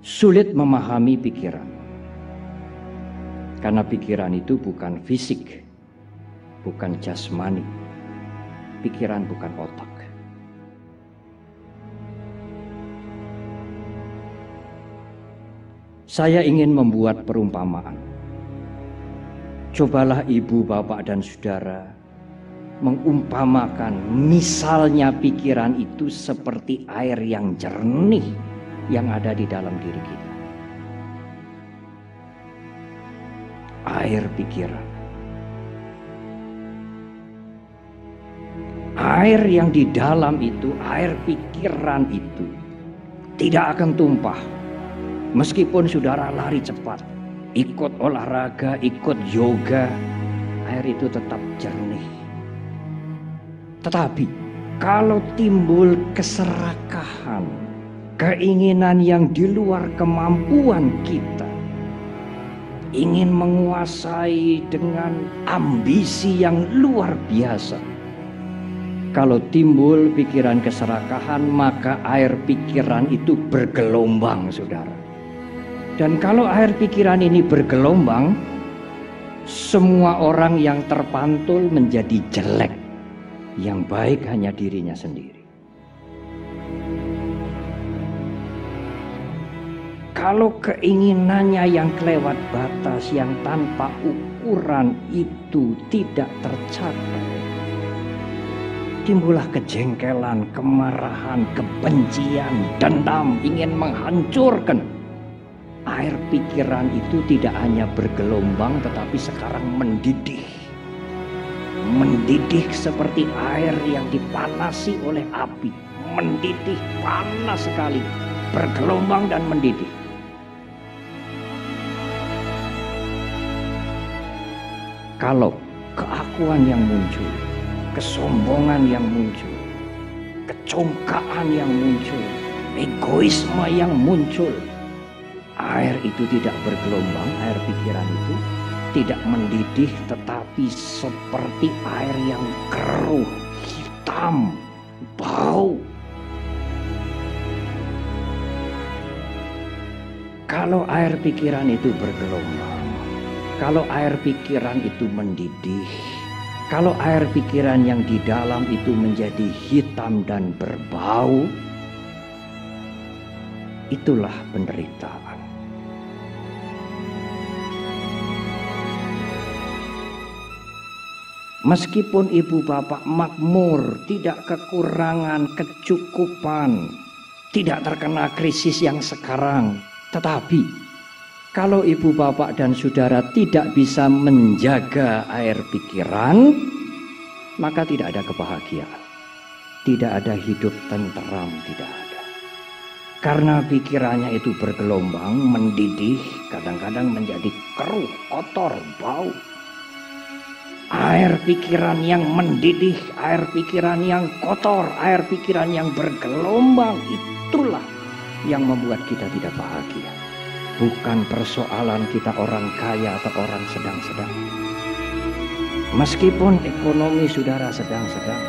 sulit memahami pikiran. Karena pikiran itu bukan fisik, bukan jasmani. Pikiran bukan otak. Saya ingin membuat perumpamaan. Cobalah ibu, bapak, dan saudara mengumpamakan misalnya pikiran itu seperti air yang jernih yang ada di dalam diri kita. Air pikiran. Air yang di dalam itu, air pikiran itu tidak akan tumpah. Meskipun saudara lari cepat, ikut olahraga, ikut yoga, air itu tetap jernih. Tetapi kalau timbul keserakahan, keinginan yang di luar kemampuan kita, ingin menguasai dengan ambisi yang luar biasa. Kalau timbul pikiran keserakahan, maka air pikiran itu bergelombang, saudara. Dan kalau air pikiran ini bergelombang, semua orang yang terpantul menjadi jelek. Yang baik hanya dirinya sendiri. Kalau keinginannya yang kelewat batas yang tanpa ukuran itu tidak tercapai, timbullah kejengkelan, kemarahan, kebencian, dendam, ingin menghancurkan. Air pikiran itu tidak hanya bergelombang tetapi sekarang mendidih. Mendidih seperti air yang dipanasi oleh api. Mendidih panas sekali, bergelombang dan mendidih. Kalau keakuan yang muncul, kesombongan yang muncul, kecongkaan yang muncul, egoisme yang muncul, air itu tidak bergelombang, air pikiran itu tidak mendidih tetapi seperti air yang keruh, hitam, bau. Kalau air pikiran itu bergelombang, kalau air pikiran itu mendidih, kalau air pikiran yang di dalam itu menjadi hitam dan berbau, itulah penderitaan. Meskipun ibu bapak makmur, tidak kekurangan kecukupan, tidak terkena krisis yang sekarang, tetapi kalau ibu bapak dan saudara tidak bisa menjaga air pikiran, maka tidak ada kebahagiaan. Tidak ada hidup tenteram, tidak ada. Karena pikirannya itu bergelombang, mendidih, kadang-kadang menjadi keruh, kotor, bau. Air pikiran yang mendidih, air pikiran yang kotor, air pikiran yang bergelombang, itulah yang membuat kita tidak bahagia. Bukan persoalan kita orang kaya atau orang sedang-sedang. Meskipun ekonomi saudara sedang-sedang.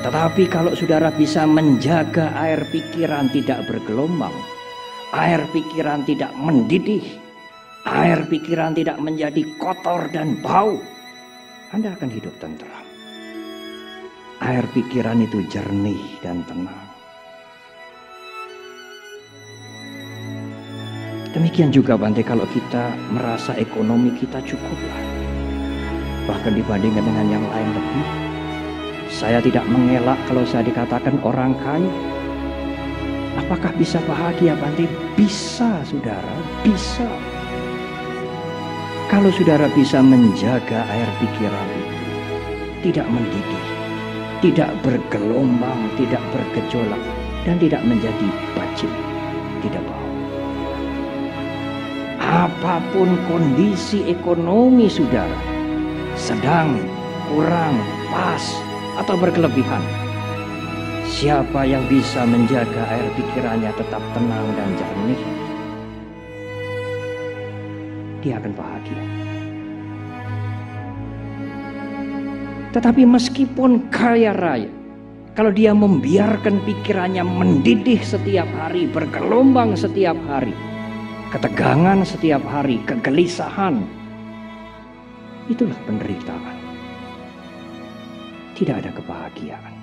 Tetapi kalau saudara bisa menjaga air pikiran tidak bergelombang. Air pikiran tidak mendidih. Air pikiran tidak menjadi kotor dan bau. Anda akan hidup tenteram. Air pikiran itu jernih dan tenang. Demikian juga Bante kalau kita merasa ekonomi kita cukup lah. Bahkan dibandingkan dengan yang lain lebih. Saya tidak mengelak kalau saya dikatakan orang kaya. Apakah bisa bahagia Bante? Bisa saudara, bisa. Kalau saudara bisa menjaga air pikiran itu. Tidak mendidih, tidak bergelombang, tidak bergejolak. Dan tidak menjadi bajik, tidak bau apa pun kondisi ekonomi saudara, sedang, kurang, pas, atau berkelebihan. Siapa yang bisa menjaga air pikirannya tetap tenang dan jernih, dia akan bahagia. Tetapi meskipun kaya raya, kalau dia membiarkan pikirannya mendidih setiap hari, bergelombang setiap hari, ketegangan setiap hari, kegelisahan. Itulah penderitaan. Tidak ada kebahagiaan.